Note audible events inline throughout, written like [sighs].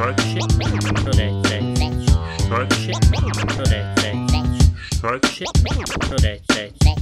Touch. Touch. Touch. Touch.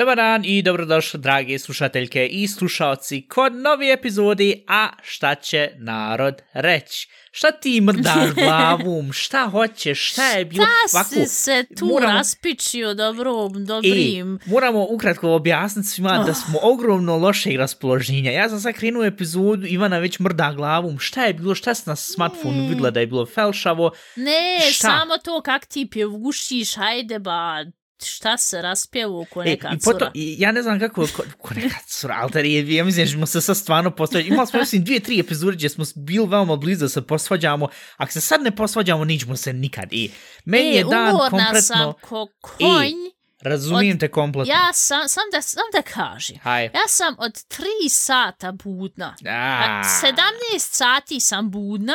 Dobar dan i dobrodošli, dragi slušateljke i slušalci, kod novi epizodi A šta će narod reći? Šta ti mrdaš [laughs] glavom? Šta hoćeš? Šta je bilo? Šta si se tu moramo- raspičio dobrom, I dobrim? moramo ukratko objasniti svima da smo ogromno lošeg raspoloženja. Ja sam sad krenuo epizodu, Ivana već mrda glavom. Šta je bilo? Šta si na smartfonu vidjela da je bilo felšavo? Ne, Šta? samo to kak ti pjevušiš, hajde ba, šta se raspjevu ko E, neka i cura. i ja ne znam kako, ko, [laughs] ko neka cura, ali tada je, ja mislim da ćemo se sad stvarno posvađati. Imali smo, mislim, dvije, tri epizode gdje smo bili veoma blizu da se posvađamo. Ako se sad ne posvađamo, nićemo se nikad. I meni e, je dan kompletno... sam ko konj. Razumijem od- te kompletno. Ja sam, sam da, sam da kažem. Haj. Ja sam od tri sata budna. A, A 17 sati sam budna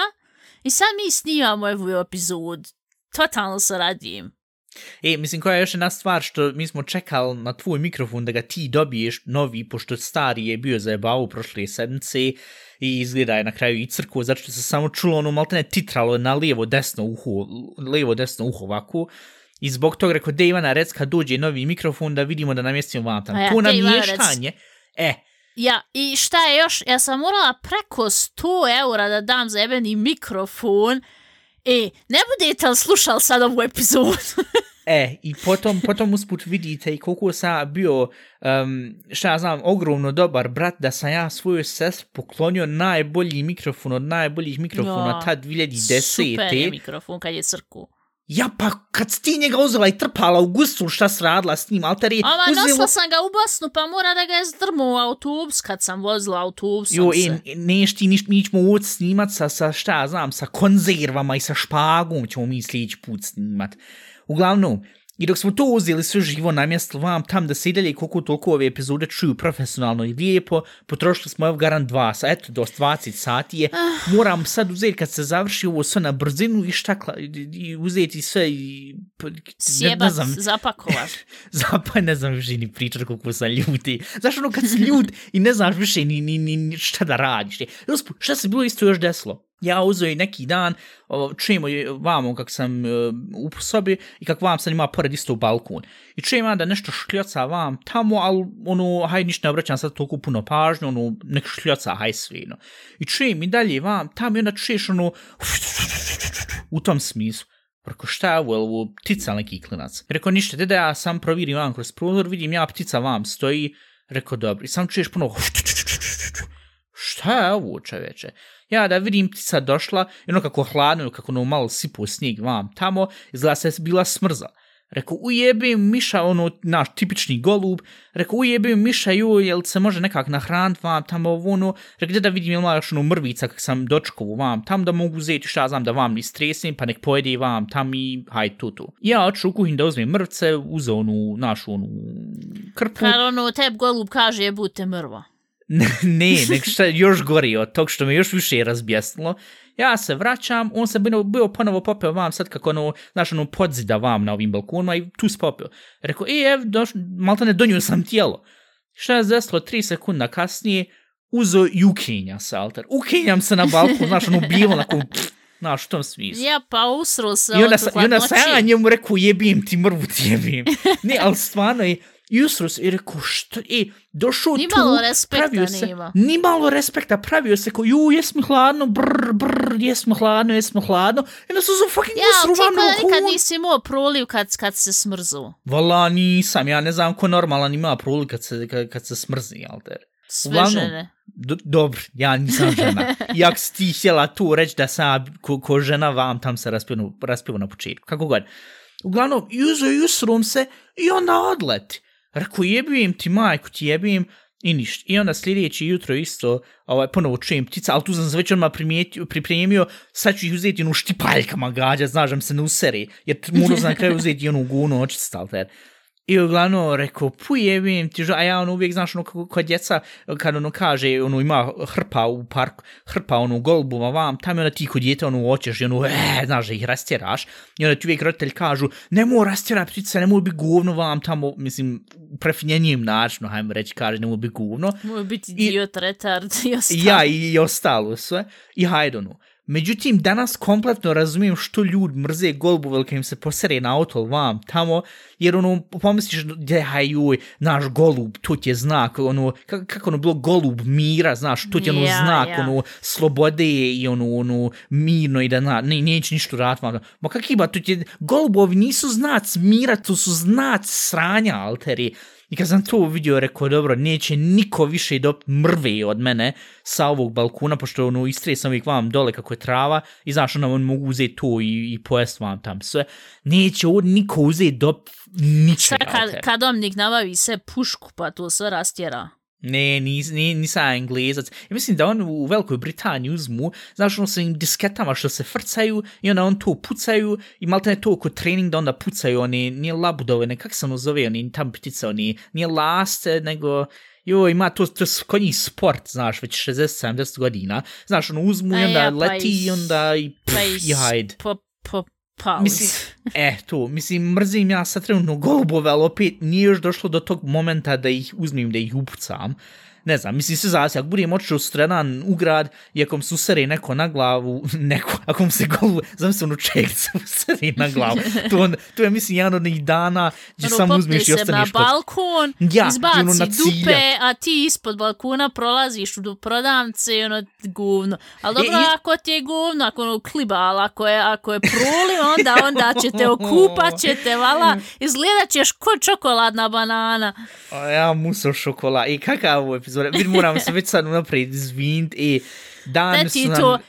i sad mi snimamo ovu epizod. Totalno se radim. E, mislim, koja je još jedna stvar što mi smo čekali na tvoj mikrofon da ga ti dobiješ novi, pošto stari je bio zajebavu prošle sedmice i izgleda je na kraju i crkvo, zato što se samo čulo ono maltene titralo na lijevo desno uho, lijevo desno uho ovako. I zbog toga rekao, de Ivana, rec kad dođe novi mikrofon da vidimo da namjestimo vam tam. A ja, to de Ivana, rec. namještanje, e, Ja, i šta je još, ja sam morala preko 100 eura da dam za jebeni mikrofon. E, ne budete li slušali sad ovu epizodu? [laughs] E, i potom, potom usput vidite i koliko sam bio, um, šta ja znam, ogromno dobar brat, da sam ja svojoj sestri poklonio najbolji mikrofon od najboljih mikrofona Ja, tad 2010. Super je mikrofon kad je crku. Ja pa kad si ti njega uzela i trpala u gustu šta si radila s njim, alter je Ama uzelo... nosila sam ga u Bosnu, pa mora da ga je zdrmo u autobus kad sam vozila autobusom Jo, se. e, neš ti, niš, mi ćemo uvod snimat sa, sa, šta znam, sa konzervama i sa špagom ćemo mi sljedeći put snimat. Uglavnom, i dok smo to uzeli sve živo namjestili vam tam da se i dalje koliko toliko ove epizode čuju profesionalno i lijepo, potrošili smo evo garant dva, sa, eto, do 20 sati je, moram sad uzeti kad se završi ovo sve na brzinu i štakla, i, uzeti sve i... p- Ne, ne znam. [laughs] Zapaj ne znam više ni pričat koliko sam ljuti. Znaš ono kad si ljut i ne znaš više ni, ni, ni, ni šta da radiš. Usput, šta se bilo isto još desilo? Ja uzeo i neki dan, čujemo vamo kak sam e, u sobi i kak vam sam ima pored isto balkon. I čujem da nešto škljoca vam tamo, ali ono, haj ništa ne obraćam sad toliko puno pažnju, ono, nek škljoca, haj svino. I čujem i dalje vam tamo i onda čuješ ono, u tom smislu. Rekao, šta je ovo, je ovo ptica neki klinac? Rekao, ništa, da ja sam provirim vam kroz prozor, vidim ja ptica vam stoji. Rekao, dobro, i sam čuješ puno šta je ovo čoveče? Ja da vidim ptica došla, i ono kako hladno, kako ono malo sipu snijeg vam tamo, izgleda se bila smrza. Rekao, ujebim miša, ono, naš tipični golub. Rekao, ujebim miša, joj, jel se može nekak nahranit vam tamo, ovo, ono. Rekao, gdje da vidim, jel ima još ono mrvica kak sam dočkovu vam tam, da mogu uzeti šta znam da vam ni stresim, pa nek pojede vam tam i haj tu tu. Ja oču u kuhinj da uzmem mrvce, uze onu našu onu krpu. Kad ono, teb golub kaže jebute mrva ne, nek šta još gori od tog što me još više razbjesnilo. Ja se vraćam, on se bio, bio ponovo popeo vam sad kako ono, znaš, ono podzida vam na ovim balkonima i tu se popeo. Rekao, e, ev, doš, malta ne donio sam tijelo. Šta je desilo, tri sekunda kasnije, uzo i ukenja se, alter. Ukenjam se na balkon, znaš, ono bilo, onako, pff, znaš, u tom smislu. Ja, pa usro se I onda, od sa, i onda sam ja njemu rekao, jebim ti mrvu ti jebim. [laughs] ne, ali stvarno je, i se i rekao, što, e, došao Ni tu, malo respekta pravio se, nema. ni malo respekta, pravio se kao, ju, jesmo hladno, brr, brr, jesmo hladno, jesmo hladno, i onda su fucking Ja, ali usro ti vam kada nikad nisi imao proliv kad, kad se smrzu. Vala, nisam, ja ne znam ko normalan ima pruli kad se, kad, kad se smrzi, alter. Sve Uglavnom, žene. Do, dobro, ja nisam žena. [laughs] Jak si ti htjela tu reći da sam ja ko, ko žena vam tam se raspivu, raspivu na početku. Kako god. Uglavnom, juzo i usrum se i onda odleti. Rekao, jebim ti majku, ti jebim i ništa. I onda sljedeći jutro isto, ovaj, ponovo čujem ptica, ali tu sam se već odmah primijetio, pripremio, sad ću ih uzeti onu štipaljkama gađa, znaš da mi se ne useri, jer morao sam na kraju uzeti onu gunu očist, alter. I uglavnom rekao, pujebim ti, a ja ono uvijek, znaš, ono, kako- kod djeca, kad ono kaže, ono ima hrpa u parku, hrpa ono golubova vam, tam je onda ti kod djeta ono hoćeš i ono, e, znaš, da ih rastjeraš. I onda ti uvijek roditelj kažu, nemoj rastjerat ptice, nemoj biti govno vam tamo, mislim, u prefinjenjijem načinu, hajmo reći, kaže, nemoj biti govno. Moje biti idiot, retard i ostalo. Ja i, i ostalo sve. I hajde ono. Međutim, danas kompletno razumijem što ljudi mrze golubove kad im se posere na auto vam tamo, jer ono, pomisliš, gdje hajuj, naš golub, to ti je znak, ono, kako, kako ono bilo golub mira, znaš, to ti je ono Ja, znak, ja. ono, slobode i ono, ono, mirno i da, na, ne, neće ništa rad, ma, ma kak ima, to ti je, golubovi nisu znac mira, to su znac sranja, alteri. I kad sam to vidio, rekao, dobro, neće niko više dobiti mrve od mene sa ovog balkona, pošto ono, istrije sam uvijek vam dole kako je trava i znaš, ono, on mogu uzeti to i, i pojest vam tam sve. Neće ovo niko uzeti dobiti ničega. Šta kad, kad Domnik nabavi se pušku pa to sve rastjera? Ne, nis, ni, nisam englezac. Ja mislim da on u Velikoj Britaniji uzmu, znaš, ono sa im disketama što se frcaju i onda on to pucaju i malte ne to kod trening da onda pucaju oni, nije labudove, ne, kak se ono zove, oni tam ptice, oni, nije laste, nego, jo, ima to, to kod njih sport, znaš, već 60-70 godina. Znaš, ono uzmu i A onda ja, pa leti i- i onda i, pff, Pa i hajde. Po, po, pauz. Mislim, e, to, mislim, mrzim ja sad trenutno golubove, ali opet nije još došlo do tog momenta da ih uzmem, da ih upucam. Ne znam, mislim se zasi, ako budem otišao sutradan u grad i ako mi se usere neko na glavu, [laughs] neko, ako mi se golub, znam se ono ček [laughs] se usere na glavu, to, on, to je mislim jedan od njih dana gdje Ono, samo uzmeš i na ostaneš kod... balkon, Ja, izbaci i ono na dupe, a ti ispod balkona prolaziš do prodavnice i ono govno. Ali dobro, I- i- ako ti je govno, ako ono klibal, ako je, ako je pruli, onda, onda ćete okupat, ćete, vala, izgledat ćeš ko čokoladna banana. A ja muso šokola. I kakav ovo epizoda? Vid moram se već sad unaprijed izvinit. I dan su ti nam... to,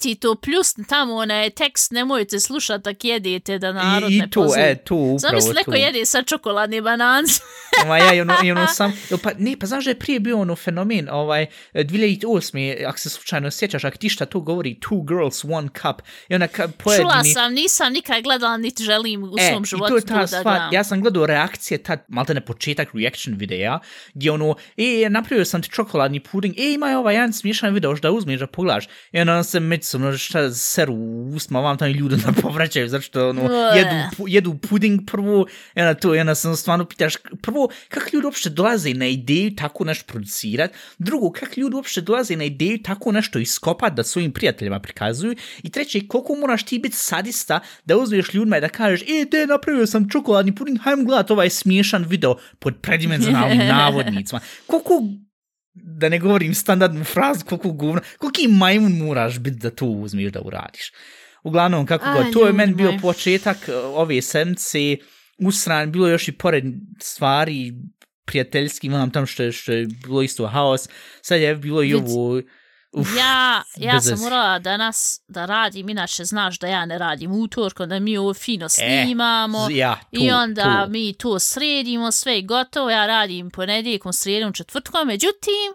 ti to plus tamo onaj tekst nemojte slušat tak jedete da narod I, ne i to, pozove. e, to, upravo Zamisli neko to. jede sa čokoladni bananci. [laughs] Ma ja, i ono, i ono [laughs] sam, pa, ne, pa znaš da je prije bio ono fenomen, ovaj, 2008. ako se slučajno sjećaš, ako ti šta to govori, two girls, one cup, i onda ka, pojedini... Čula sam, nisam nikad gledala, niti želim u svom E, i životu to je to ta da gledam. ja sam gledao reakcije, tad, malte ne početak reaction videa, gdje ono, e, napravio sam ti čokoladni puding, e, ima je ovaj jedan smiješan video, da uzmeš da pogledaš, i onda se međusobno šta seru u usma, vam tamo i ljudi da povraćaju, zato što ono, jedu, pu- jedu puding prvo, i onda to, i onda sam stvarno pitaš, prvo, kako ljudi uopšte dolaze na ideju tako nešto producirat, drugo, kako ljudi uopšte dolaze na ideju tako nešto iskopat da svojim prijateljima prikazuju, i treće, koliko moraš ti biti sadista da uzmeš ljudima i da kažeš, e, te, napravio sam čokoladni puding, hajdem gledat ovaj smiješan video pod predimenzionalnim [laughs] navodnicima. Koliko da ne govorim standardnu frazu, koliko govna, koliki majmun moraš biti da to uzmeš da uradiš. Uglavnom, kako A, god, to je meni bio početak uh, ove sedmice, usran, bilo je još i pored stvari prijateljski, imam tam što je, što je bilo isto haos, sad je bilo i ovo, uf, ja, ja sam veze. morala danas da radim, inače znaš da ja ne radim utorkom, da mi ovo fino E, snimamo. z- ja, to, I onda to. mi to sredimo, sve je gotovo, ja radim ponedjeljkom, sredom, četvrtkom, međutim,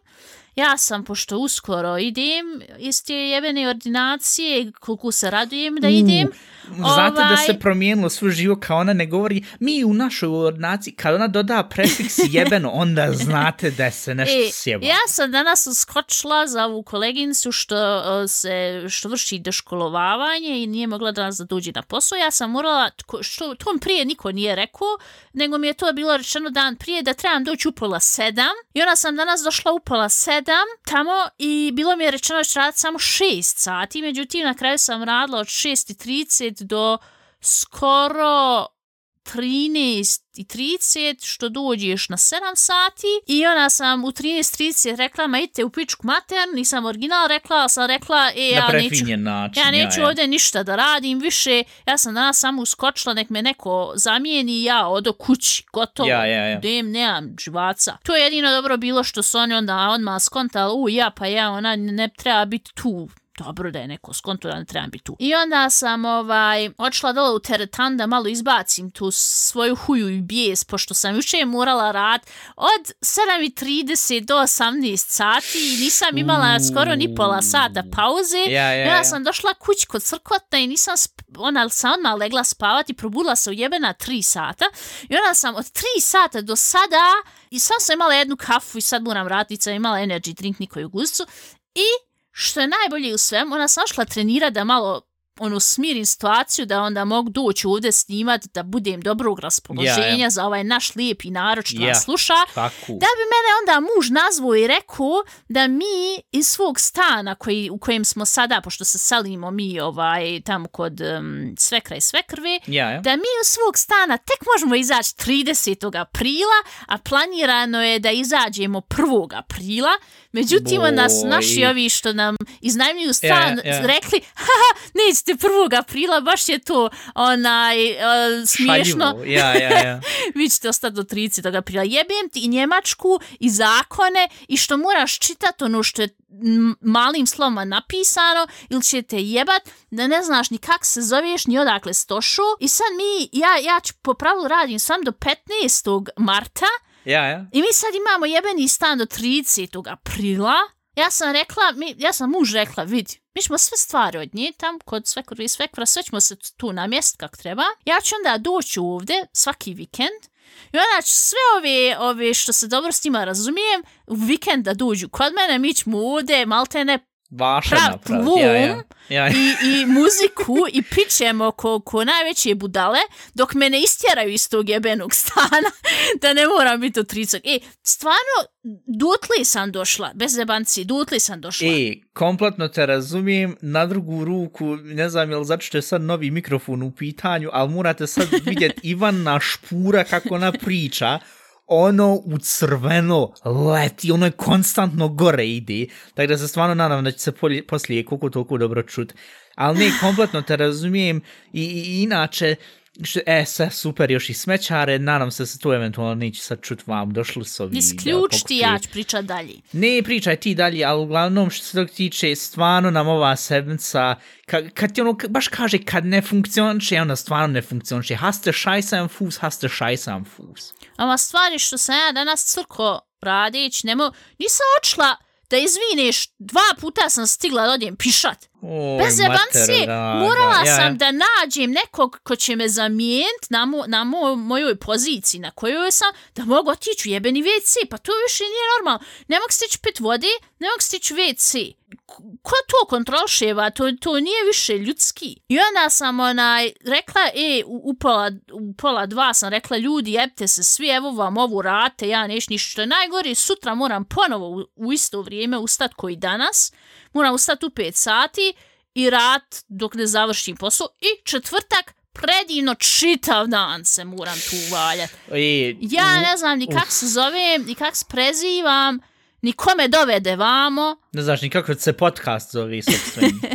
ja sam, pošto uskoro idem iz te jebene ordinacije, koliko se radujem da idem, Znate da ovaj- se promijenilo svoj život kao ona ne govori, mi u našoj ordinaciji, kad ona doda prefiks [laughs] jebeno, onda znate da se nešto E, sjeba. ja sam danas skočila za ovu koleginicu što uh, se što vrši doškolovavanje i nije mogla danas da dođe na posao. Ja sam morala, što to mi prije niko nije rekao, nego mi je to bilo rečeno dan prije da trebam doći u pola sedam. I onda sam danas došla u pola sedam tamo i bilo mi je rečeno da ću raditi samo šest sati. Međutim, na kraju sam radila od 6.30 do skoro 13 i 30, što dođeš na 7 sati i ona sam u 13.30 rekla, ma idite u pičku mater, nisam original rekla, ali sam rekla, e, ja neću, način. ja neću ja. ovdje ništa da radim više, ja sam danas samo uskočila, nek me neko zamijeni ja odo kući, gotovo, Ja, ja, ja. dem, nemam živaca. To je jedino dobro bilo što su oni onda odmah skontali, u, ja, pa ja, ona ne treba biti tu dobro da je neko skonto da ne trebam biti tu. I onda sam ovaj, odšla dole u teretan da malo izbacim tu svoju huju i bijes, pošto sam juče morala rad od 7.30 do 18 sati i nisam imala skoro ni pola sata pauze. Ja, ja, onda ja. sam došla kući kod crkotna i nisam, ona sam odmah legla spavati, probudila se u jebena 3 sata. I onda sam od 3 sata do sada, i sam sam imala jednu kafu i sad moram vratiti, sam imala energy drink nikoju guzicu. I što je najbolje u svemu, ona sam šla trenirati da malo ono smirim situaciju da onda mogu doći ovdje snimat da budem dobrog raspoloženja Ja, ja. za ovaj naš lijepi narod što nas sluša. Tako. Da bi mene onda muž nazvao i rekao da mi iz svog stana koji, u kojem smo sada, pošto se selimo mi ovaj, tamo kod um, svekra i svekrve, Ja, ja. da mi iz svog stana tek možemo izaći 30. aprila, a planirano je da izađemo 1. aprila. Međutim, Boj. naši ovi što nam iznajmljuju stan Ja, ja. rekli, haha, nećete 1. aprila, baš je to onaj, uh, smiješno Šaljivo. Ja, ja, ja. [laughs] vi ćete ostati do 30. aprila. Jebem ti i Njemačku i zakone i što moraš čitati ono što je malim slovima napisano ili će te jebat da ne znaš ni kak se zoveš ni odakle stošu. I sad mi, ja, ja ću po pravilu radim sam do 15. marta Ja, ja. i mi sad imamo jebeni stan do 30. aprila. Ja sam rekla, mi, ja sam muž rekla, vidi, mi ćemo sve stvari od nje, tam kod svekora i svekora, sve ćemo se tu namjestiti kak treba. Ja ću onda doći ovdje svaki vikend i onda ću sve ove, ove što se dobro s njima razumijem, u vikend da dođu kod mene, mi ćemo ovdje maltene Vaša Prav napraviti. Ja, ja. Ja, ja. i, i muziku i pićemo ko, ko najveće budale dok me ne istjeraju iz tog jebenog stana [laughs] da ne moram biti u 30. E, stvarno, dutli sam došla, bez jebanci, dutli sam došla. E, kompletno te razumijem, na drugu ruku, ne znam je li zato što je sad novi mikrofon u pitanju, ali morate sad vidjeti [laughs] Ivana Špura kako ona priča, ono u crveno leti, ono je konstantno gore ide, tako da se stvarno nadam da će se polje, poslije koliko toliko dobro čut. Ali ne, kompletno te razumijem i, i, inače, uh, e, sve super, još i smećare, nadam se da se to eventualno neće sad čut vam, došli su ovi. Isključ ti, ja ću pričat dalje. Ne, pričaj ti dalje, ali uglavnom što se tog tiče, stvarno nam ova sedmica, ka, kad ti ono, baš kaže, kad ne funkcioniše, onda stvarno ne funkcioniše. Hast du scheiße am Fuß, hast du scheiße am Fuß. Ama stvari što sam ja danas crko radić, nemo, nisam očla da izvineš, dva puta sam stigla da odem pišat. Oj, Bez jebancije, morala da, ja, sam ja. da nađem nekog ko će me zamijeniti na, mo, na mo, mojoj poziciji na kojoj sam, da mogu otići u jebeni WC. Pa to više nije normalno. Ne mogu stići pit vode, ne mogu stići WC. Ko to kontrolševa? To, to nije više ljudski. I onda sam onaj, rekla, e, u, u, pola, u pola dva sam rekla, ljudi, jebte se svi, evo vam ovu rate, ja neš ništa. Što je najgore, sutra moram ponovo u, u isto vrijeme ustat koji danas. Moram ustati u 5 sati i rat dok ne završim posao. I četvrtak predivno čitav dan se moram tu valjati. Ja u- ne znam ni kak se zovem, ni kak se prezivam, ni kome dovede vamo. Ne znaš ni kako se podcast zove, sobstveni. [laughs]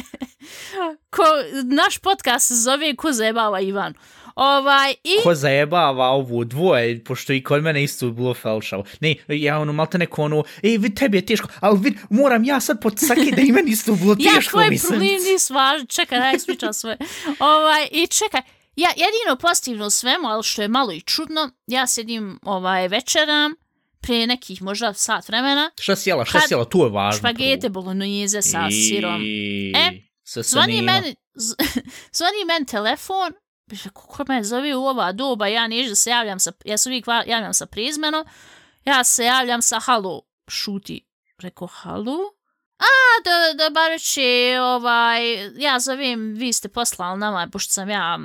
Ko, naš podcast se zove Ko zajebava Ivan. Ovaj, i Ko zajebava ovu dvoje, pošto i kod mene isto bilo felšao. Ne, ja ono, malte neko ono, ej, vid, tebi je teško, ali vid, moram ja sad podsaki da i meni isto bilo [laughs] ja, teško. tvoj mislim. problem nis važan. Čekaj, daj ispričam sve. Ovaj, I čekaj, ja jedino pozitivno svemu, ali što je malo i čudno, ja sedim ovaj, večeram, prije nekih možda sat vremena, Šta si jela, šta Kad- si jela, to je važno. špagete bolognese sa I- sirom. E, sa Zvoni meni, [laughs] zvoni meni telefon, kako me zove u ova doba, ja neću se javljam sa, ja se uvijek javljam sa prizmenom, ja se javljam sa halo, šuti, Reko, halo? A, da, da bar će, ovaj, ja zovem, vi ste poslali nama, pošto sam ja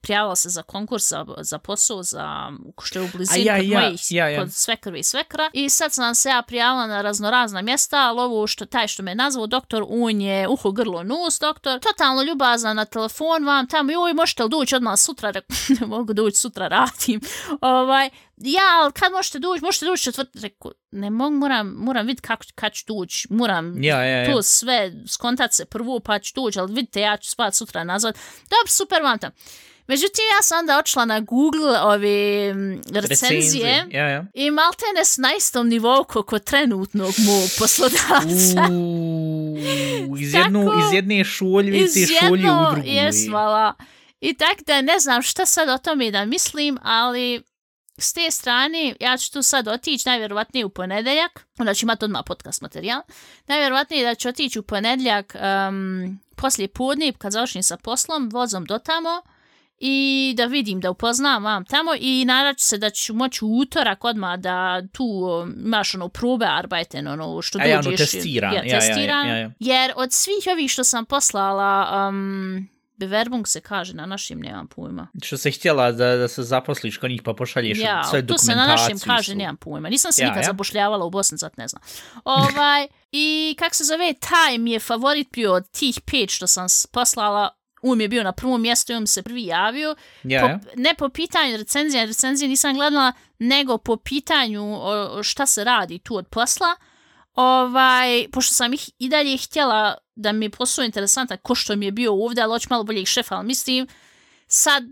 prijavila se za konkurs za, za posao, za, što je u blizini ja, kod ja, mojih, ja, ja. kod svekrvi i svekra. I sad sam se ja prijavila na raznorazna mjesta, ali ovo što, taj što me nazvao doktor, on je uho, grlo, nos doktor, totalno ljubazan na telefon vam tamo, joj, možete li doći odmah sutra, [laughs] ne mogu doći, sutra radim. Ovaj, ja, ali kad možete doći, možete doći četvrt, rekao, ne mogu, moram, moram vidjeti kako, kad ću doći, moram Ja, ja, ja. to sve skontat se prvo pa ću doći, ali vidite, ja ću spat sutra nazvat. Dobro, super vam tam. Međutim, ja sam onda očela na Google ove recenzije Ja, ja. i maltene s na istom nivou kako trenutnog mog [laughs] poslodavca. Uuu, iz, [laughs] jednu, Tako, iz jedne šoljice šolje u drugu. jes. I tak da ne znam šta sad o tome da mislim, ali s te strane ja ću tu sad otići najvjerovatnije u ponedeljak, onda ću imati odmah podcast materijal, najvjerovatnije da ću otići u ponedeljak um, poslije podne kad završim sa poslom, vozom do tamo i da vidim, da upoznam vam tamo i naravno se da ću moći u utorak odmah da tu imaš ono probe arbajten, ono što A ja, ono, dođeš. testiran, Ja, ja, ja, ja, testiran, ja, ja. jer od svih ovih što sam poslala, um, Bewerbung se kaže na našim, nemam pojma. Što se htjela da, da se zaposliš kod njih pa pošalješ Ja, sve tu se na dokumentaciju. našem kaže, nemam pojma. Nisam se Ja, nikad ja. zapošljavala u Bosni, zato ne znam. [laughs] Ovaj, I kak se zove, taj mi je favorit bio od tih pet što sam poslala, um je bio na prvom mjestu i um se prvi javio. Ja, po, ja. ne po pitanju recenzije, recenzije nisam gledala, nego po pitanju o, šta se radi tu od posla. Ovaj, pošto sam ih i dalje htjela da mi je posao interesantan, ko što mi je bio ovdje, ali hoću malo boljeg šefa, ali mislim, sad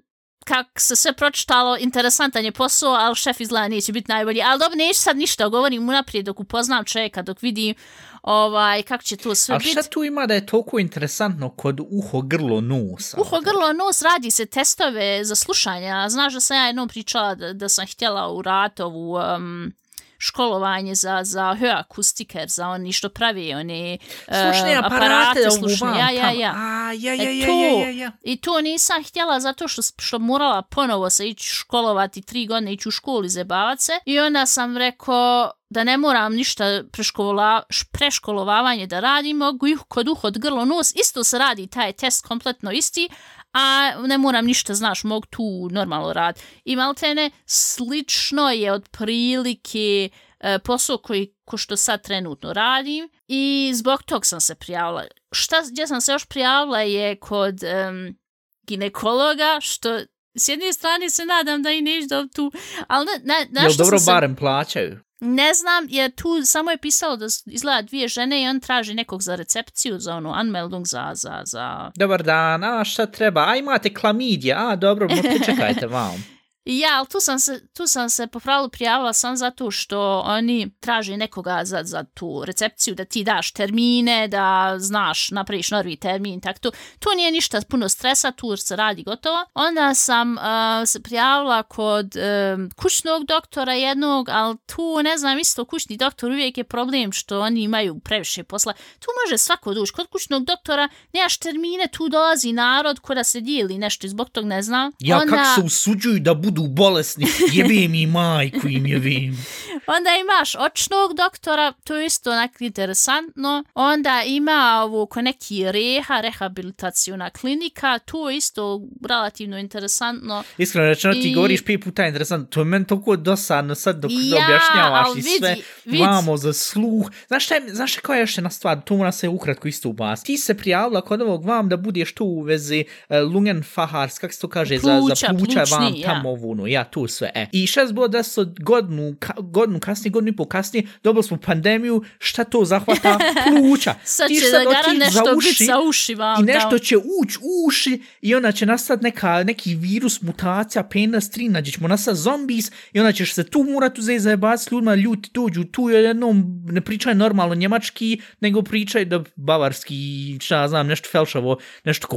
kak se sve pročitalo, interesantan je posao, ali šef izgleda neće biti najbolji. Ali dobro, neću sad ništa, govorim unaprijed dok upoznam čovjeka, dok vidim ovaj, kako će to sve A biti. šta tu ima da je toliko interesantno kod uho, grlo, nos? Uho, grlo, nos, radi se testove za slušanja. Znaš da sam ja jednom pričala da, da sam htjela u ratovu um, školovanje za, za akustiker, za oni što pravi one uh, Slušne aparate, ovu slušne. vam Ja, ja, tamo. ja. A, ja, ja, E, ja, to- ja, ja, ja. I to nisam htjela zato što, što morala ponovo se ići školovati tri godine, ići u školu i zabavat se. I onda sam rekao da ne moram ništa preškolola, š- preškolovavanje da radim, mogu ih kod uhod, grlo, nos, isto se radi taj test kompletno isti, a ne moram ništa, znaš, mogu tu normalno rad. I maltene, slično je otprilike e, posao koji ko što sad trenutno radim i zbog tog sam se prijavila. Šta, gdje sam se još prijavila je kod um, ginekologa, što s jedne strane se nadam da i neš da tu, ali ne, na Jel što dobro sam se- barem plaćaju? ne znam, jer tu samo je pisalo da izgleda dvije žene i on traži nekog za recepciju, za ono, anmeldung za, za, za... Dobar dan, a šta treba? A imate klamidije, a dobro, mo pričekajte [laughs] vam. I Ja, ali tu sam se, tu sam se po pravilu prijavila sam zato što oni traže nekoga za, za tu recepciju, da ti daš termine, da znaš, napraviš novi termin, tak to. Tu nije ništa puno stresa, tu se radi gotovo. Onda sam uh, se prijavila kod um, kućnog doktora jednog, ali tu, ne znam, isto kućni doktor uvijek je problem što oni imaju previše posla. Tu može svako doći. Kod kućnog doktora nemaš termine, tu dolazi narod ko da se dijeli nešto i zbog tog ne znam. Ja, Onda- kak se usuđuju da budu bolesni, jebim i majku im jebim. [laughs] Onda imaš očnog doktora, to je isto onak interesantno. Onda ima ovo ko neki reha, rehabilitacijona klinika, to je isto relativno interesantno. Iskreno rečeno, ti I- govoriš pet puta interesantno, to je meni toliko dosadno sad dok Ja, objašnjavaš i sve vidi. vamo za sluh. Znaš šta je, znaš šta koja je još jedna stvar, to mora se ukratko isto ubasti. Ti se prijavila kod ovog vam da budeš tu u vezi uh, lungen fahars, kak se to kaže, za, Pluća, za pluća vam plućni, ja. tamo ovu, no, ja tu sve, e. I šta je bilo da se godinu, ka, godinu kasnije, godinu i pol kasnije, dobili smo pandemiju, šta to zahvata [laughs] pluća. Sad će sad da otići nešto za uši, za uši vam. i nešto da. će ući u uši i onda će nastati neka, neki virus, mutacija, penis 3, nađe ćemo nastati zombis i onda ćeš se tu morat uzeti zajebati s ljudima, ljudi dođu tu i jednom ne pričaju normalno njemački, nego pričaju da bavarski, šta znam, nešto felšavo, nešto ko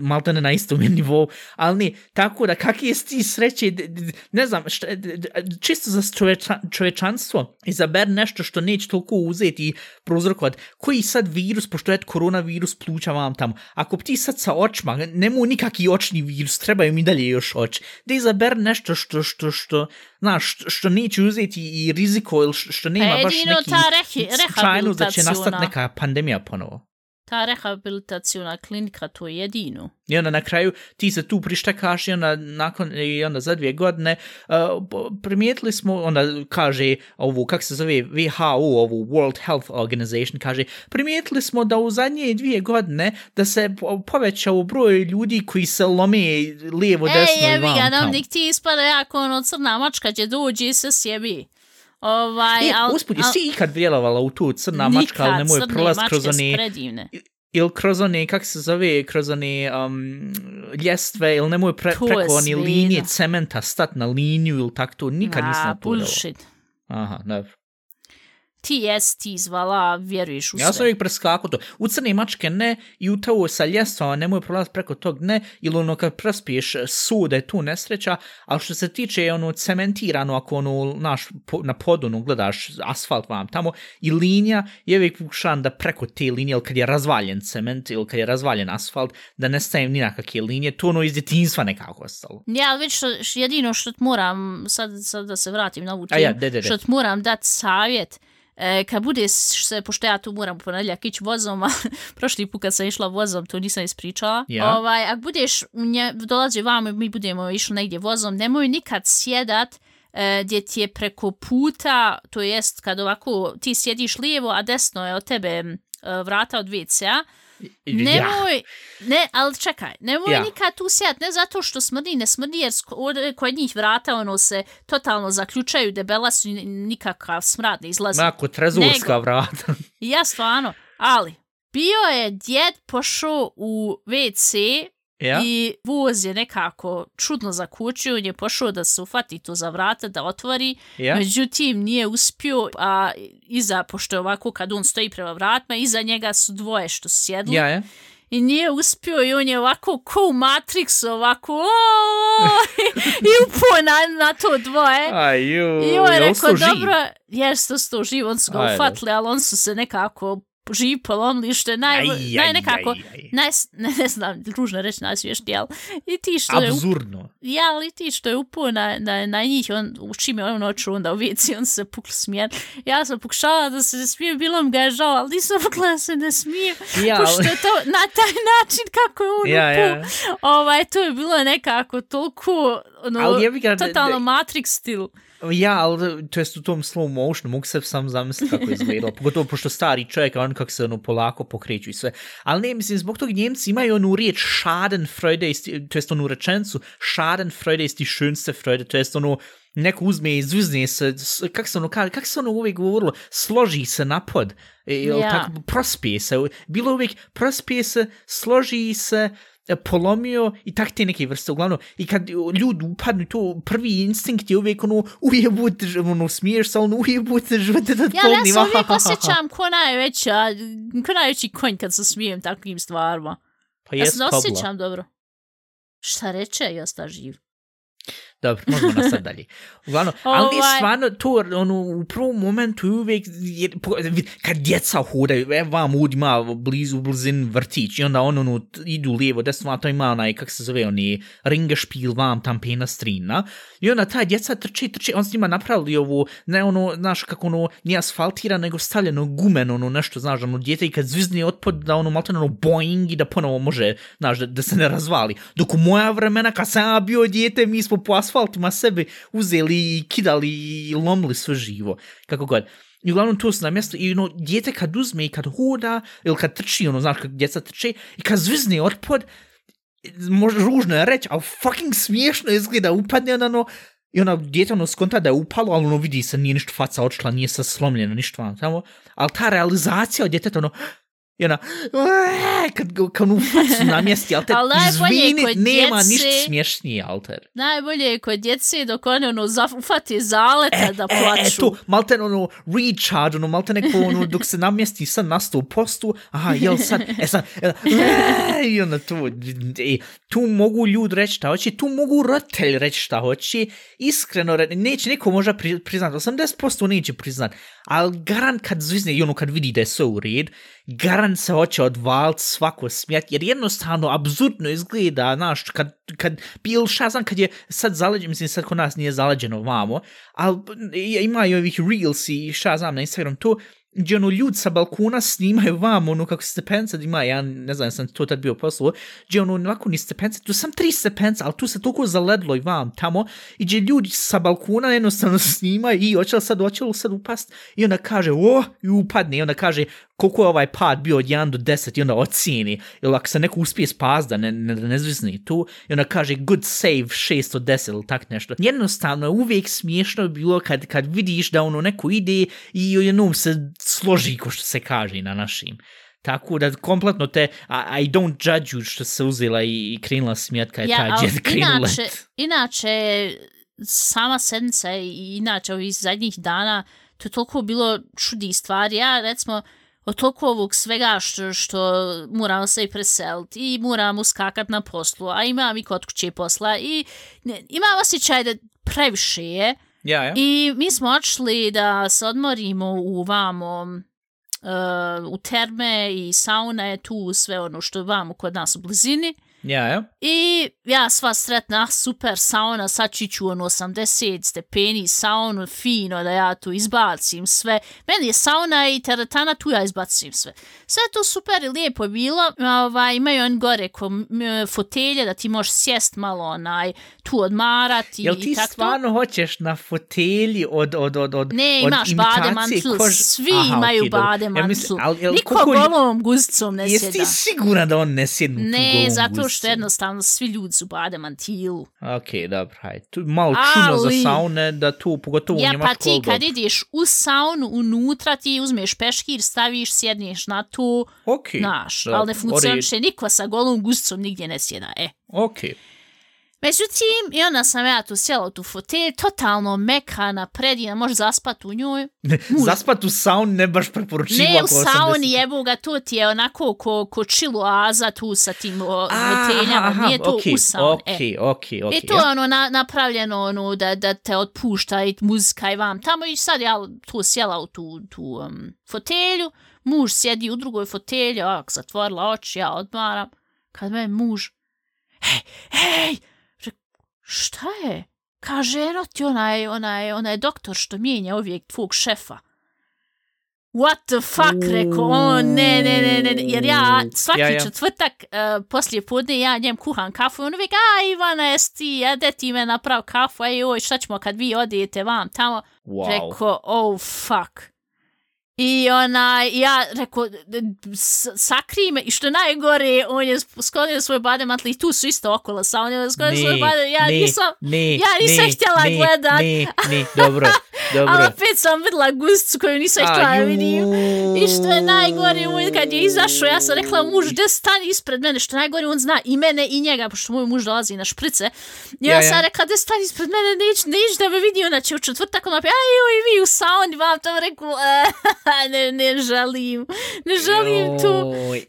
malte ne na istom je nivou, ali ne, tako da kak je d- ne znam, šta, čisto za čoveča, čovečanstvo, izaber nešto što neće toliko uzeti i prouzrokovati, koji sad virus, pošto je koronavirus pluća vam tamo, ako ti sad sa očima, nemu nikakvi očni virus, trebaju mi dalje još oči, da izaber nešto što, što, što, znaš, što, što neće uzeti i riziko, ili što, što nema Pa baš jedino neki ta rehi- da će nastati neka pandemija ponovo. Ta rehabilitacijona klinika, to je jedino. I onda na kraju ti se tu prištekaš i onda nakon i onda za dvije godine uh, primijetili smo, onda kaže ovu, kak se zove WHO, ovu World Health Organization, kaže primijetili smo da u zadnje dvije godine da se po- povećao broj ljudi koji se lome lijevo, desno Ej, i jebi vam ga, nam tamo. nik ti ispada jako ono crna mačka će dođi i se sjebi. Ovaj, E, al, usput, al- jesi ikad vjerovala u tu crna mačka, ali nemoj prolaz kroz one predivne. ili kroz one, kak se zove, kroz one um, ljestve, ili nemoj pre, To preko one linije cementa stat na liniju ili tak to, nikad nisam A, to urao. bullshit. Aha, dobro. Ti jes ti zvala, vjeruješ u Ja sam sve. uvijek preskakao to. U crne mačke ne, i u to sa ljestvama nemoj prolaziti preko tog ne, ili ono kad prespiješ su da je tu nesreća, ali što se tiče ono cementirano, ako ono naš, po, na podunu gledaš asfalt vam tamo, i linija, je uvijek pokušavam da preko te linije, ili kad je razvaljen cement, ili kad je razvaljen asfalt, da ne stavim ni na kakve linije, to ono iz djetinjstva nekako ostalo. Ja, već što, jedino što moram, sad, sad da se vratim na ovu temu, ja, de, de, de. što moram dati savjet, E, kad bude, se, pošto ja tu moram u ponedjeljak ići vozom, [laughs] a prošli put kad sam išla vozom, to nisam ispričala. Ja. Ovaj, ako budeš, nje, dolazi vamo i mi budemo išli negdje vozom, nemoj nikad sjedat e, gdje ti je preko puta, to jest kad ovako ti sjediš lijevo, a desno je od tebe e, vrata od WC-a, Nemoj, ne, ali čekaj, nemoj Ja. ja. nikad tu sjat, ne zato što smrdi, ne smrdi, jer kod njih vrata ono se totalno zaključaju, debela su nikakav smrad ne izlazi. Mako trezorska Nego- vrata. Ja stvarno, ali, bio je djed pošao u WC ja? i voz je nekako čudno zakučio, on je pošao da se ufati tu za vrata, da otvori, ja? Međutim, nije uspio, a iza, pošto je ovako kad on stoji prema vratima, iza njega su dvoje što su sjedli. Ja, ja. I nije uspio i on je ovako ko u Matrixu, ovako "Oooo!" [laughs] i upo na, na to dvoje. Aj, ju, I on je rekao, dobro, jes to živ, on su ga Ajde. ufatili, ali on su se nekako živ polomili, što je naj, Aj, naj aj, nekako, aj, aj. Naj, [laughs] ne, ne znam, ružno reći najsvještiji, ali i ti što je Absurdno. ja, ali ti što je upo na, na, na njih, on, u čime on noću onda u vici, on se pukli smijen. Ja sam pokušala da se ne smijem, bilo mi ga je žao, ali nisam mogla da se ne smijem, Ja, pošto je to na taj način kako je on ja, upo. ja. Ovaj, to je bilo nekako toliko, ono, ga, totalno Matrix stil. Ja, ali to jest u tom slow motionu, mogu se sam zamisliti kako je izgledalo. [laughs] Pogotovo pošto stari čovjek, on kako se ono polako pokreću i sve. Ali ne, mislim, zbog tog njemci imaju onu riječ Schadenfreude, to jest onu rečencu Schadenfreude ist die schönste Freude, to jest ono neko uzme i zvizne se, s- kak se ono kaže, kak se ono uvijek govorilo, složi se napod, e, jel Ja. tako, prospije se, bilo uvijek prospije se, složi se, e, polomio i tak te neke vrste, uglavnom, i kad ljudi upadnu to, prvi instinkt je uvijek ono, ujebut, ono, smiješ se, ono, ujebut, [laughs] živote da Ja, ali ja se uvijek osjećam ko najveća, ko najveći konj kad se smijem takvim stvarima. Pa Ja se ne osjećam dobro. Šta reče, ja sta živ. Dobro, možemo nastaviti dalje. Uglavnom, ali nije Ovaj. stvarno to, ono, u prvom momentu je uvijek, vid- kad djeca hodaju, evo vam ovdje ima blizu, blizin vrtić, i onda on, ono, t- idu lijevo, desno, to ima onaj, kak se zove, oni, ringešpil vam tam pena strina, i onda taj djeca trče, trče, on s njima napravili ovo, ne ono, znaš, kako ono, nije asfaltira, nego stavljeno gumen, ono, nešto, znaš, ono, djete i kad zvizne otpod, da ono, malo ono, boing i da ponovo može, znaš, da, da se ne razvali. Dok u moja vremena, kad sam ja bio djete, mi smo po asfaltima sebe uzeli i kidali i lomili sve živo, kako god. I uglavnom to su na mjestu i ono, djete kad uzme i kad hoda, ili kad trči, ono, znaš, kad djeca trče, i kad zvizne otpod, možda ružno je reći, ali fucking smiješno izgleda, upadne na ono, i ona djete ono skonta da je upalo, ali ono vidi se, nije ništa faca odšla, nije se slomljeno, ništa vam tamo, ali ta realizacija od djeteta, ono, i ona, kad, ga- kad ono u facu namjesti, ali te Ali izvini, nema djece- ništa smješnije, alter. Najbolje je kod djece dok one ono ufati zaleta da E, e, plaču. to, malte ono, recharge, ono, malte neko, ono, dok se namjesti sad na 100%, aha, jel sad, e sad, e, e, i onda tu, e, tu mogu ljudi reći šta hoće, tu mogu roditelj reći šta hoće, iskreno, re- neće neko možda pri, priznat, 80% neće priznat, ali garant kad zvizne i ono kad vidi da je sve u red, garant se hoće odvalit svako smijat, jer jednostavno, absurdno izgleda, znaš, kad, kad bil šta znam, kad je sad zaleđeno, mislim sad kod nas nije zaleđeno vamo, ali imaju ovih reels i šta znam na Instagram to, gdje ono ljud sa balkona snimaju vam ono kako stepenca ima, ja ne znam, sam to tad bio poslo, gdje ono ovako ni stepenca, tu sam tri stepenca, ali tu se toliko zaledlo i vam tamo, i gdje ljudi sa balkona jednostavno [laughs] snimaju i hoće li sad, hoće li sad upast, i onda kaže, o, i upadne, i onda kaže, koliko je ovaj pad bio od 1 do 10 i onda ocijeni, ili ako se neko uspije spas da ne, ne, ne zvizni tu, i onda kaže good save 6 od 10 ili tak nešto. Jednostavno, uvijek smiješno je bilo kad, kad vidiš da ono neko ide i jednom se složi, ko što se kaže na našim. Tako da kompletno te, I, I don't judge you što se uzela i, i krenula smijat kad je Ja, džet krenula. inače, inače, sama sedmica i inače ovih zadnjih dana, to je toliko bilo čudnih stvari. Ja, recimo, od toliko ovog svega što, što moramo se i preseliti i moramo skakat na poslu, a imam i kod kuće posla i ne, imam osjećaj da previše je. Ja, ja. I mi smo odšli da se odmorimo u vamo uh, u terme i sauna je tu sve ono što je vamo kod nas u blizini. Ja, ja. I ja sva sretna, super sauna, sad čiću ono 80 stepeni, saunu, fino da ja tu izbacim sve. Meni je sauna i teretana, tu ja izbacim sve. Sve to super i lijepo je bilo. Ovaj, imaju on gore ko, fotelje da ti možeš sjest malo onaj, tu odmarati Jel ti i tako. stvarno hoćeš na fotelji od, od, od, od Ne, od imaš bade mantl, kož- svi Aha, imaju dobro. bade Ja mantl. mislim, ali, jel, Niko koliko lju- golom guzicom ne Jesi sjeda. ti siguran da on ne sjednu tu Ne, golom zato guzicom? Što jednostavno svi ljudi su bade mantilu. Ok, dobro, hajde. Tu malo čuno za saune, da tu, pogotovo u Ja, Njemačkoj, pa ti kad dobro. ideš u saunu, unutra ti uzmeš peškir, staviš, sjedneš na tu, Ok, naš, dobro, ali ne funkcioniše, niko sa golom guzicom nigdje ne sjeda, e. Ok, Međutim, i onda sam ja tu sjela u tu fotelj, totalno mekana, predina, možeš zaspat u njoj. zaspat u saun ne baš preporučivo. Ne u ako 80. sauni jebu ga, to ti je onako ko, ko chilu aza tu sa tim o, foteljama, aha, nije to okej, u sauni. e. okej, okej, okej, I to je ono na, napravljeno ono da, da te otpušta i muzika i vam tamo i sad ja tu sjela u tu, tu um, fotelju, muž sjedi u drugoj fotelji, ovak zatvorila oči, ja odmaram, kad me muž, hej, hej, šta je? Kaže, eno ti onaj, onaj, onaj doktor što mijenja uvijek tvog šefa. What the fuck, rekao, o ne, ne, ne, ne, jer ja svaki Ja, ja. četvrtak uh, poslije podne ja njem kuham kafu i on uvijek, a Ivana, jes ti, jede ti me naprav kafu, a joj, šta ćemo kad vi odijete vam tamo? Wow. Rekao, oh fuck. I ona, ja rekao, sakri me, i što najgore, on je sklonio svoje bade mantle i tu su isto okolo sa, on je sklonio svoje bade, ja ne, nisam, ne, ja nisam ne, htjela ne, gledat. Ne, ne, dobro, [laughs] dobro. ali opet sam vidjela guzicu koju nisam htjela da vidim. I što je najgore, kad je izašao, ja sam rekla muž, gdje stani ispred mene, što najgore, on zna i mene i njega, pošto moj muž dolazi na šprice. Ja, Ja, ja. sam rekla, gdje stani ispred mene, neć, neć da me vidi, ona će u četvrtak, ona pa, aj, joj, vi u sauni, vam tam rekao, [laughs] "E, ne, ne želim, ne želim tu.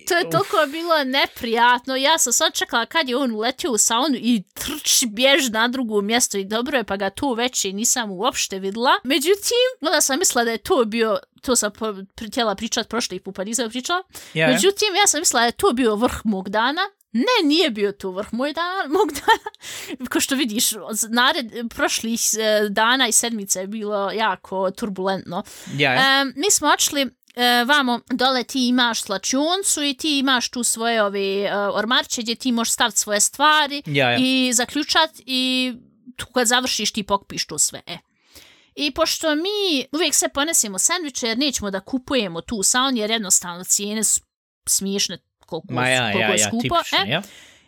To je toliko bilo neprijatno. Ja sam sad čekala kad je on uletio u saunu i trči bjež na drugo mjesto i dobro je pa ga tu već i nisam uopšte videla. Međutim, onda sam mislila da je to bio to sam po, htjela pričat prošli put, pa nisam pričala. Ja. Međutim, ja sam mislila da je to bio vrh mog dana. Ne, nije bio to vrh moj dan, [laughs] mog dana. Ko što vidiš, nared, prošlih eh, dana i sedmice je bilo jako turbulentno. ja, ja. Um, mi smo odšli e, vamo dole ti imaš slačioncu i ti imaš tu svoje ove uh, ormarče gdje ti možeš staviti svoje stvari Ja, ja. i zaključat i tu kad završiš ti pokpiš to sve. E. I pošto mi uvijek sve ponesemo sandviče jer nećemo da kupujemo tu u sauni jer jednostavno cijene su smiješne koliko, Ma ja, koliko ja, je ja, skupo. tipično, e. ja.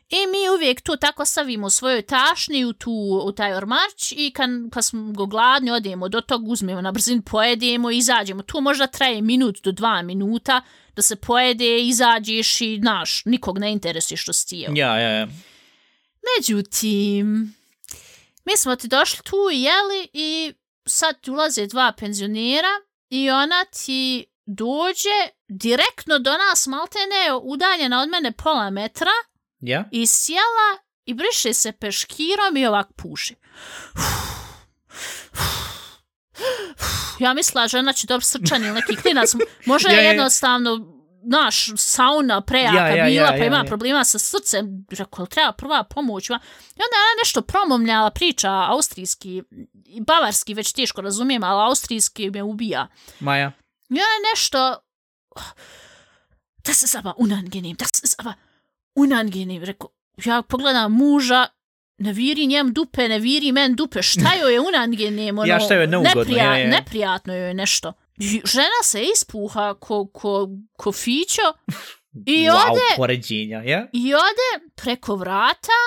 I mi uvijek to tako stavimo u svojoj tašni u, tu, u taj ormarč i kad, kad smo go gladni odemo do tog, uzmemo na brzin, pojedemo i izađemo. Tu možda traje minut do dva minuta da se pojede, izađeš i naš, nikog ne interesuje što si jeo. Ja, ja, ja. Međutim, mi smo ti došli tu i jeli i sad ti ulaze dva penzionera i ona ti dođe direktno do nas, maltene udaljena od mene pola metra Ja? i sjela i briše se peškirom i ovak puši. Ja mislila žena će dobro srčan ili neki klinac. Možda je Ja, ja, ja. jednostavno naš sauna prejaka Ja, ja, bila ja, pa ja, ima ja. problema sa srcem. Rekao, treba prva pomoć. I onda je ona nešto promomljala priča austrijski i bavarski već teško razumijem, ali austrijski me ubija. Maja. Ja nešto... Das ist aber unangenehm, das ist aber unangenehm. Rekao, ja pogledam muža, ne viri njem dupe, ne viri men dupe, šta joj je unangenehm, [laughs] ono, Ja, šta joj je neugodno, ja, ja. neprijatno joj je nešto. Žena se ispuha ko, ko, ko fićo [laughs] i wow, ode, poređenja, ja? i ode preko vrata,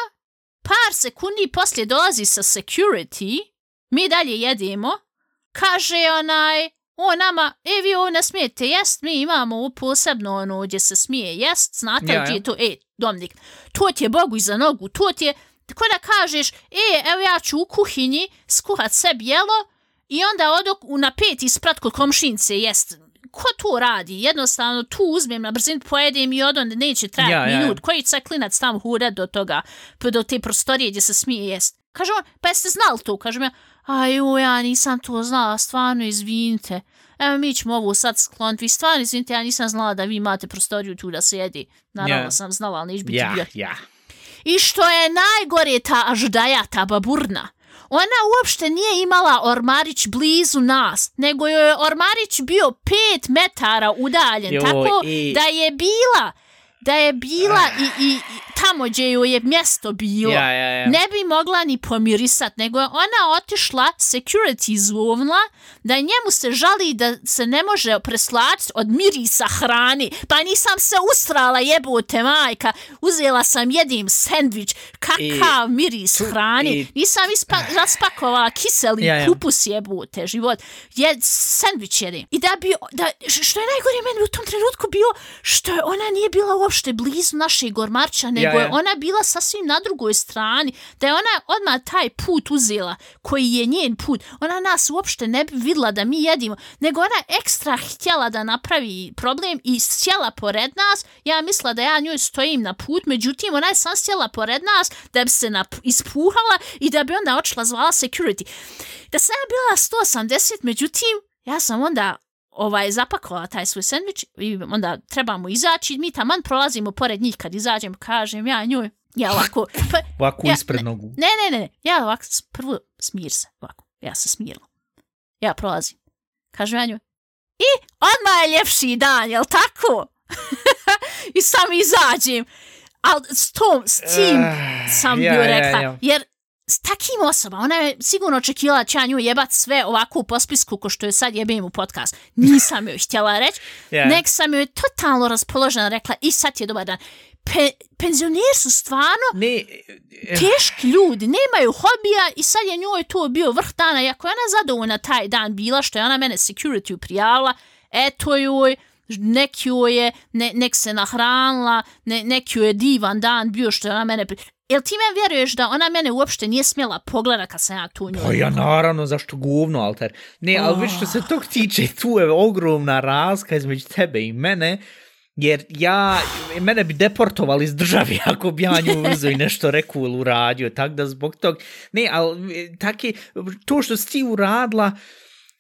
par sekundi poslije dolazi sa security, mi dalje jedemo, kaže onaj, o nama, e vi ovo ne smijete jest, mi imamo ovo posebno ono gdje se smije jest, znate Ja, gdje ja. je to, e, Dominik, to ti je Bogu iza nogu, to ti je, tako da kažeš, e, evo ja ću u kuhinji skuhat sebi jelo i onda odo u na pet isprat kod komšince jest. Ko to radi? Jednostavno tu uzmem na brzinu, pojedem i odon neće trajati Ja, ja, ja. minut. Koji će klinac tam huda do toga, do te prostorije gdje se smije jest. Kaže on, pa jeste znali to? Kažem ja, aj ja nisam to znala, stvarno izvinite. Evo mi ćemo ovo sad skloniti, vi stvarno izvinite, ja nisam znala da vi imate prostoriju tu da se jedi. Naravno Ja. sam znala, ali neće biti Ja, bio. ja. I što je najgore ta aždaja, ta baburna. Ona uopšte nije imala ormarić blizu nas, nego joj je ormarić bio pet metara udaljen, Joj, tako i- da je bila, da je bila i, i, i tamo gdje joj je mjesto bilo. Ja, ja, ja. Ne bi mogla ni pomirisat, nego je ona otišla security zovnula da njemu se žali da se ne može preslačiti od mirisa hrani. Pa nisam se ustrala jebote majka, uzela sam jedim sendvič, kakav miris tu- hrani. i- Nisam ispa, [sighs] raspakovala kiseli Ja, ja. kupus jebote, život. Je, sendvič jedim. I da bi, da, što je najgore meni u tom trenutku bilo, što je ona nije bila uopšte blizu našeg gormarča, nego je ona bila sasvim na drugoj strani, da je ona odmah taj put uzela, koji je njen put. Ona nas uopšte ne bi vidla da mi jedimo, nego ona ekstra htjela da napravi problem i sjela pored nas. Ja mislila da ja njoj stojim na put, međutim ona je sam sjela pored nas da bi se ispuhala i da bi onda očela zvala security. Da sam ja bila 180, međutim, ja sam onda ovaj zapakovala taj svoj sandvič i onda trebamo izaći, mi taman prolazimo pored njih kad izađem, kažem ja njoj, ja ovako, pa, Ovako Ja, ispred nogu. ne, ne, ne, ne, ja ovako, prvo smir se, ovako, ja se smirila. Ja prolazim, kažem ja njoj, i odmah je ljepši dan, jel tako? [laughs] I sam izađem, ali s tom, s tim Ah, sam bio ja, rekla, ja. jer s takim osobama, ona je sigurno očekivala će ja nju jebat sve ovako u pospisku ko što je sad jebem u podcast. Nisam joj htjela reći, [laughs] Ja. nek sam joj totalno raspoložena rekla i sad je dobar dan. Pe, penzioneri su stvarno Ne, eh, teški ljudi, nemaju hobija i sad je njoj to bio vrh dana, iako je ona zadovoljna taj dan bila, što je ona mene security prijavila, eto joj, nek joj je, ne, nek se nahranila, ne, nek joj je divan dan bio što je ona mene... Pri... Jel ti me vjeruješ da ona mene uopšte nije smjela pogleda kad sam ja tu njoj? Pa ja naravno, zašto govno, alter? Ne, ali Oh. što se tog tiče, tu je ogromna razlika između tebe i mene, jer ja, mene bi deportovali iz države [laughs] ako bi ja nju uzeo i nešto rekao ili uradio, tak da zbog tog, ne, ali taki, to što si ti uradila,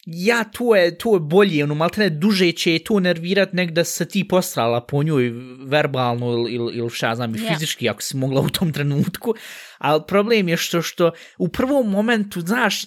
ja, to je, to je bolje, ono, malo duže će je to nervirat nek da se ti postrala po njoj verbalno ili, ili, ili šta znam, i Ja. fizički ako si mogla u tom trenutku, ali problem je što, što u prvom momentu, znaš,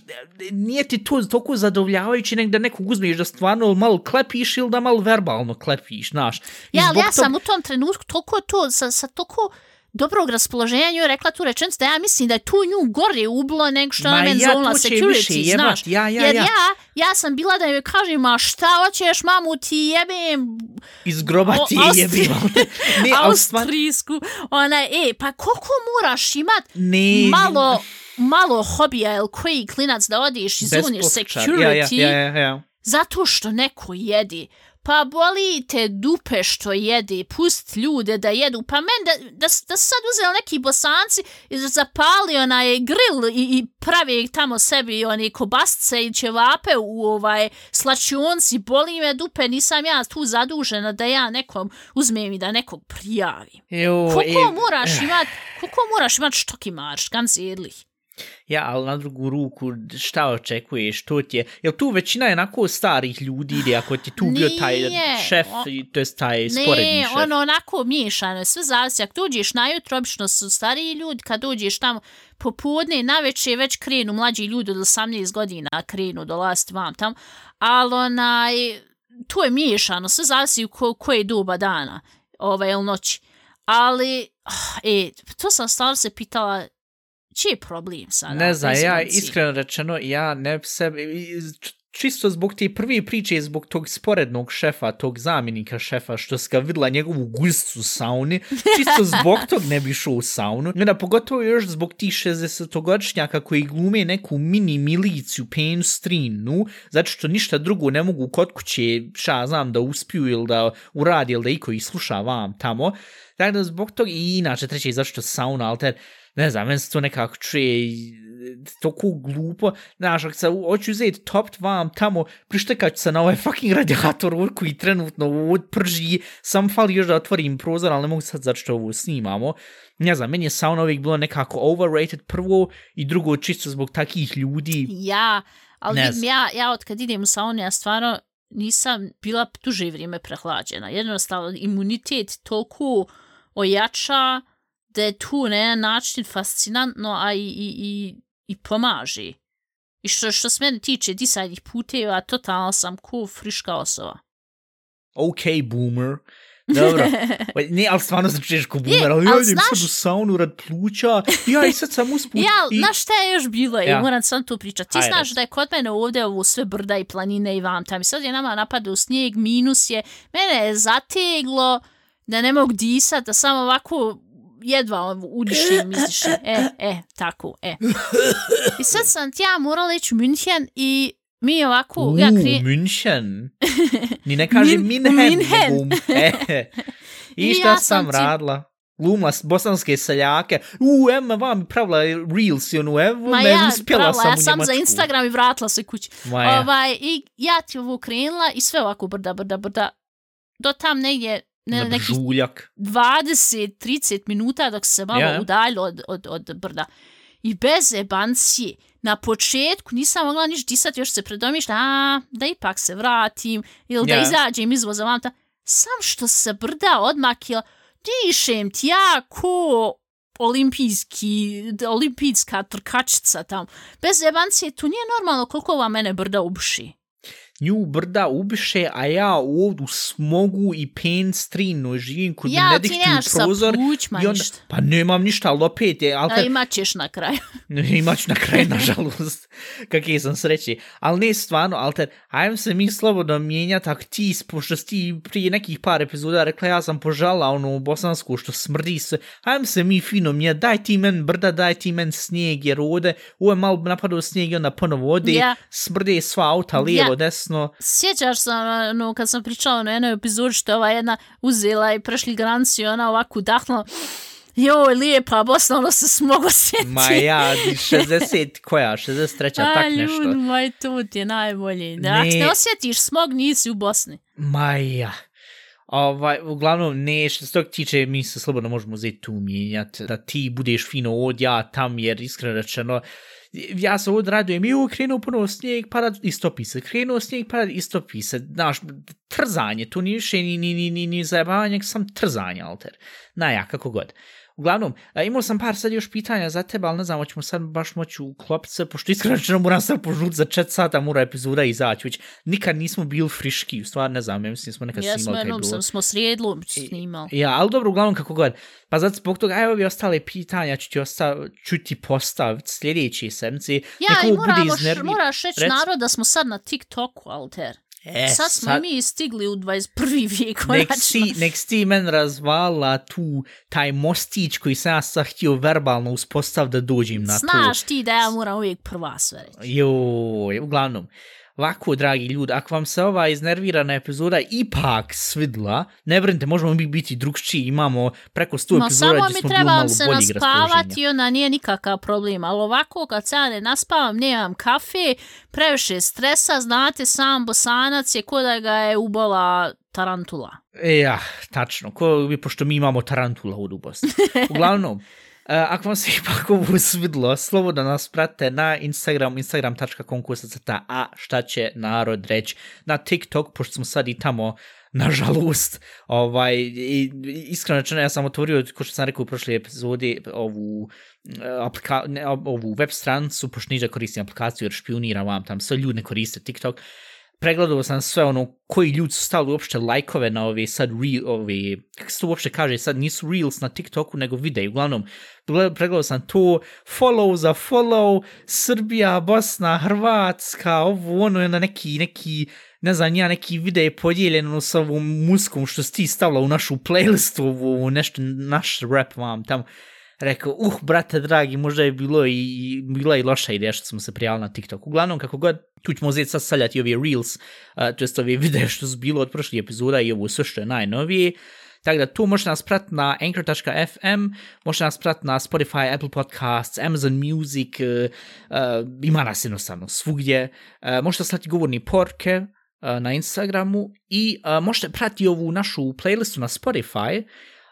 nije ti to toliko zadovoljavajuće nek da nekog uzmeš da stvarno malo klepiš ili da malo verbalno klepiš, znaš. Ja, ali ja tog- sam u tom trenutku toliko to, sa, sa toliko dobrog raspoloženja njoj rekla tu rečenicu da ja mislim da je tu nju gore ubilo nego što ona meni ja, security, više znaš. ja, ja, Jer ja. ja, ja sam bila da joj kažem, ma šta hoćeš mamu ti jebem iz groba ti je jebima. [laughs] ne, austrijsku. Ona, e, pa koliko moraš imat ne, malo, malo hobija ili koji klinac da odiš i poslušaja. security Ja, ja, ja, ja, ja. zato što neko jedi. Pa boli te dupe što jede, pust ljude da jedu. Pa men da, da, da sad uzeli neki bosanci i zapali onaj grill i, i pravi tamo sebi one kobasce i ćevape u ovaj slačionci, boli me dupe, nisam ja tu zadužena da ja nekom uzmem i da nekog prijavim. Jo, Koliko e, moraš imat, koliko moraš imat štoki marš, ganz ehrlich. Ja, ali na drugu ruku, šta očekuješ, to ti je, jel tu većina je onako starih ljudi ide, ako ti tu bio taj Nije, šef, to je taj sporedni Ne, šef. ono onako miješano, sve zavisi. Ako dođeš najutro, obično su stariji ljudi, kad dođeš tamo popodne, naveče već krenu mlađi ljudi od 18 godina krenu dolaziti vam tam, ali onaj, to je miješano, sve zavisi u ko, koje doba dana ovaj, ili noći. Ali, ah, e, to sam stvarno se pitala, čiji je problem sada? Ne znam, ja iskreno rečeno, ja ne se, čisto zbog te prve priče, zbog tog sporednog šefa, tog zamjenika šefa, što ska vidla njegovu gustu u sauni, čisto [laughs] zbog tog ne bi šao u saunu. I onda pogotovo još zbog ti 60-godišnjaka koji glume neku mini miliciju painstrinu, zato što ništa drugo ne mogu kod kuće, ša znam, da uspiju ili da uradi ili da iko ih sluša vam tamo. Tako da zbog tog i inače treće, zato što sauna, alter, ne znam, meni se to nekako čuje toliko glupo, znaš, ako se hoću uzeti top vam tamo, prištekat se na ovaj fucking radiator koji trenutno odprži, sam fali još da otvorim prozor, ali ne mogu sad zato što ovo snimamo. Ne znam, meni je sauna uvijek bilo nekako overrated prvo i drugo čisto zbog takih ljudi. Ja, ali vidim, ja, ja od kad idem u saunu, ja stvarno nisam bila duže vrijeme prehlađena. Jednostavno, imunitet toliko ojača, da je tu na jedan način fascinantno, a i, i, i, i pomaže. I što, što se mene tiče disajnih puteva, totalno sam ko friška osoba. Ok, boomer. Dobro. [laughs] Ne, ali stvarno začneš ko boomer, ali ja idem sad u saunu rad pluća, ja i sad sam usput. ja, i... znaš šta je još bilo, ja. moram sam tu pričati. Ti Ajde. znaš da je kod mene ovdje ovo sve brda i planine i vam tam. I sad je nama napada u snijeg, minus je. Mene je zateglo da ne mogu disati, da samo ovako jedva udišem, [laughs] izdišem. E, e, tako, e. I sad sam ti ja morala ići u München i mi ovako... U, ja kri... München. [laughs] Ni ne kaže Min Minhen. Minhen. [laughs] E. I šta ja sam, sam radila? Luma bosanske seljake. U, Emma vam pravila reels i onu, evo, Ma ne ja, uspjela pravila, sam ja u sam za Instagram i vratila se kući. Ma ja. Ovaj, I ja ti ovo krenula i sve ovako brda, brda, brda. Do tam negdje ne, Na neki žuljak. 20-30 minuta dok se malo yeah. udaljilo od, od, od brda. I bez jebancije, na početku nisam mogla niš disati, još se predomišlja, a, da ipak se vratim, ili da Ja. izađem izvoza vam ta. Sam što se brda odmakila, dišem ti ja ko olimpijski, olimpijska trkačica tam. Bez jebancije, tu nije normalno koliko vam mene brda ubuši. Nju brda ubiše, a ja ovdje u smogu i pen strinu živim kod Ja, ti nemaš sa prozor. plućma i onda, ništa. Pa nemam ništa, ali opet je, ali kad, imat ćeš na kraju. [laughs] Imaću na kraju, nažalost, kakve sam sreći. Ali ne stvarno, Alter, ajmo se mi slobodno mijenjati, ako ti, pošto ti prije nekih par epizoda rekla, ja sam požala onu bosansku što smrdi sve, ajmo se mi fino mijenjati, daj ti men brda, daj ti men snijeg, jer ovdje, ovo je malo napadao snijeg i onda ponovo ode, Ja. smrde sva auta, lijevo, Ja. desno. Sjećaš se, ono, no, kad sam pričala na jednoj epizodi što je ova jedna uzela i prešli granicu i ona ovako udahnula, joj, lijepa Bosna, ono se smogo sjeti. Ma ja, 60, koja, 63, [laughs] tak nešto. Ljud, maj, to ti je najbolje. Da, ako Ne. ne osjetiš smog, nisi u Bosni. Ma ja. Ovaj, uglavnom, ne, što se tog tiče, mi se slobodno možemo uzeti tu mijenjati, da ti budeš fino od ja tam, jer iskreno rečeno, ja se ovdje radujem, ju, krenuo puno snijeg, pada istopi se, krenuo snijeg, pada istopi se, znaš, trzanje, to nije više ni, ni, ni, ni, ni zajebavanje, sam trzanje, alter. Na ja, kako god. Uglavnom, imao sam par sad još pitanja za tebe, ali ne znam, hoćemo sad baš moći uklopiti se, pošto iskreno moram sad požuti za 4 sata, mora epizoda izaći, već nikad nismo bili friški, u stvari ne znam, ja mislim smo nekad Ja smo snimali kaj je jednom sam, smo srijedlu snimali. Ja, ali dobro, uglavnom kako god. Pa zato zbog toga, evo bi ostale pitanja, ću ti, ostav, ću ti postaviti sljedeće sedmice. Ja, i moramo, iznervi- moraš reći Rec- narod da smo sad na TikToku, Alter. E, sad smo sad- mi stigli u 21. vijek. Nek konačno. si, nek si men razvala tu, taj mostić koji sam ja sad htio verbalno uspostav da dođem na to. Znaš ti da ja moram uvijek prva sve reći. Joj, uglavnom, Ovako, dragi ljudi, ako vam se ova iznervirana epizoda ipak svidla, ne brinite, možemo mi biti drugčiji, imamo preko 100 No epizoda samo gdje mi smo bili malo se boljeg naspavati raspoloženja. i onda nije nikakav problem. Ali ovako kad se ja ne naspavam, nemam kafe, previše stresa, znate, sam bosanac je ko da ga je ubola tarantula. E, ja, tačno, ko, pošto mi imamo tarantula u Bosni. [laughs] Uglavnom, E, ako vam se ipak ovo svidlo, slobodno nas pratite na Instagram, instagram.com kusacata, a šta će narod reći na TikTok, pošto smo sad i tamo, nažalost, ovaj, i, iskreno rečeno, ja sam otvorio, ko što sam rekao u prošloj epizodi, ovu, e, aplika, ne, ovu web stranicu, pošto niđa koristim aplikaciju jer špioniram vam tam, sve ljudi ne koriste TikTok, pregledao sam sve ono koji ljudi su stavili uopšte lajkove na ove sad real, ove, kako se to uopšte kaže, sad nisu reels na TikToku nego videi, uglavnom pregledao sam to, follow za follow, Srbija, Bosna, Hrvatska, ovo ono je na neki, neki, ne znam, ja neki videi podijeljeno ono, sa ovom muskom što si ti stavila u našu playlistu, ovo nešto, naš rap vam tamo rekao, uh, brate dragi, možda je bilo i, i bila i loša ideja što smo se prijavili na TikTok. Uglavnom, kako god, tu ćemo uzeti sad saljati ove reels, uh, to jest ove videe što su bilo od prošlih epizoda i ovo sve što je najnovije. Tako da tu možete nas pratiti na anchor.fm, možete nas pratiti na Spotify, Apple Podcasts, Amazon Music, uh, uh, ima nas jednostavno svugdje. Uh, možete slati govorni porke na Instagramu i uh, možete pratiti ovu našu playlistu na Spotify,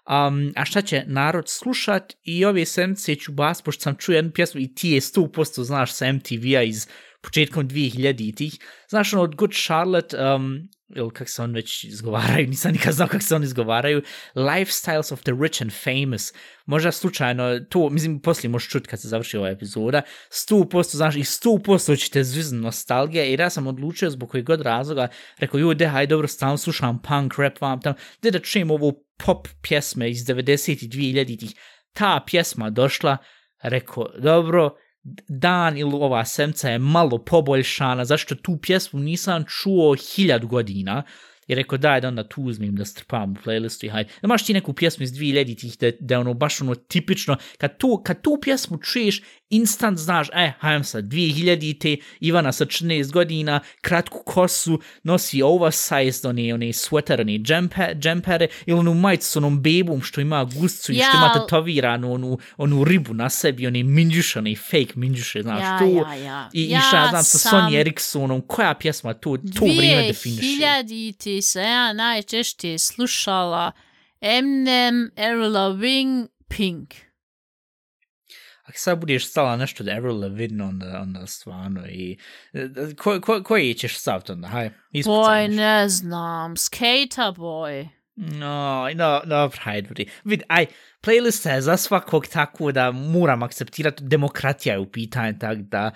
Um, a šta će narod slušat? I ove sedmice ću bas, pošto sam čuo jednu pjesmu i ti je 100% znaš sa MTV-a iz početkom 2000-ih. Znaš ono od Good Charlotte, um, ili kak se on već izgovaraju, [laughs] nisam nikad znao kak se on izgovaraju, Lifestyles of the Rich and Famous. Možda slučajno, to, mislim, poslije možeš čuti kad se završi ova epizoda, 100%, znaš, i 100% ćete zvizn nostalgija, jer ja sam odlučio zbog kojeg god razloga, rekao, joj, de, haj, dobro, stalno slušam punk, rap, vam tam, de da čujem ovu pop pjesme iz 90-ih, 2000-ih, ta pjesma došla, rekao, dobro, dan ili ova semca je malo poboljšana, zašto tu pjesmu nisam čuo hiljad godina, i rekao daj da onda tu uzmem da strpam u playlistu i hajde. Da maš ti neku pjesmu iz 2000-ih da, da ono baš ono tipično, kad tu, kad tu pjesmu čuješ, instant znaš, e, hajdem sad, 2000-te, Ivana sa 14 godina, kratku kosu, nosi oversized, one, one sweater, one džempe, džempere, ili onu majicu s onom bebom što ima guscu i što ima tetoviranu onu, onu ribu na sebi, one minđuše, one fake minđuše, znaš, ja, tu. Ja, ja. I ja išla, znam, sa sam... Sony Ericssonom, koja pjesma to, to vrijeme definiše? 2000-ti se ja najčešće slušala Eminem, Avril Lavigne, Pink ako sad budeš stala nešto da Avril Lavigne, onda, onda stvarno i... Ko, ko, koji ćeš staviti onda? Haj, Boy, ne znam. Skater boy. No, no, no, hajde, vid, aj, playlista je za svakog tako da moram akceptirati, demokratija je u pitanju, tak da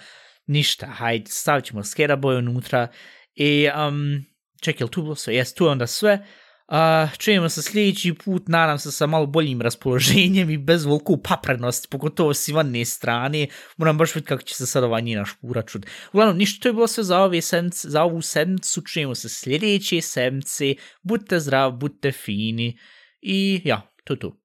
ništa, hajde, stavit ćemo Skater boy unutra i, um, čekaj, tu bilo sve? Jes, tu je onda sve. Uh, čujemo se sljedeći put, nadam se sa malo boljim raspoloženjem i bez volku paprenosti, pogotovo s Ivane strane. Moram baš vidjeti kako će se sad ova njena špura čud. Uglavnom, ništa to je bilo sve za, ove sedmice, za ovu sedmicu. Čujemo se sljedeće sedmice. Budite zdrav, budite fini. I ja, to to.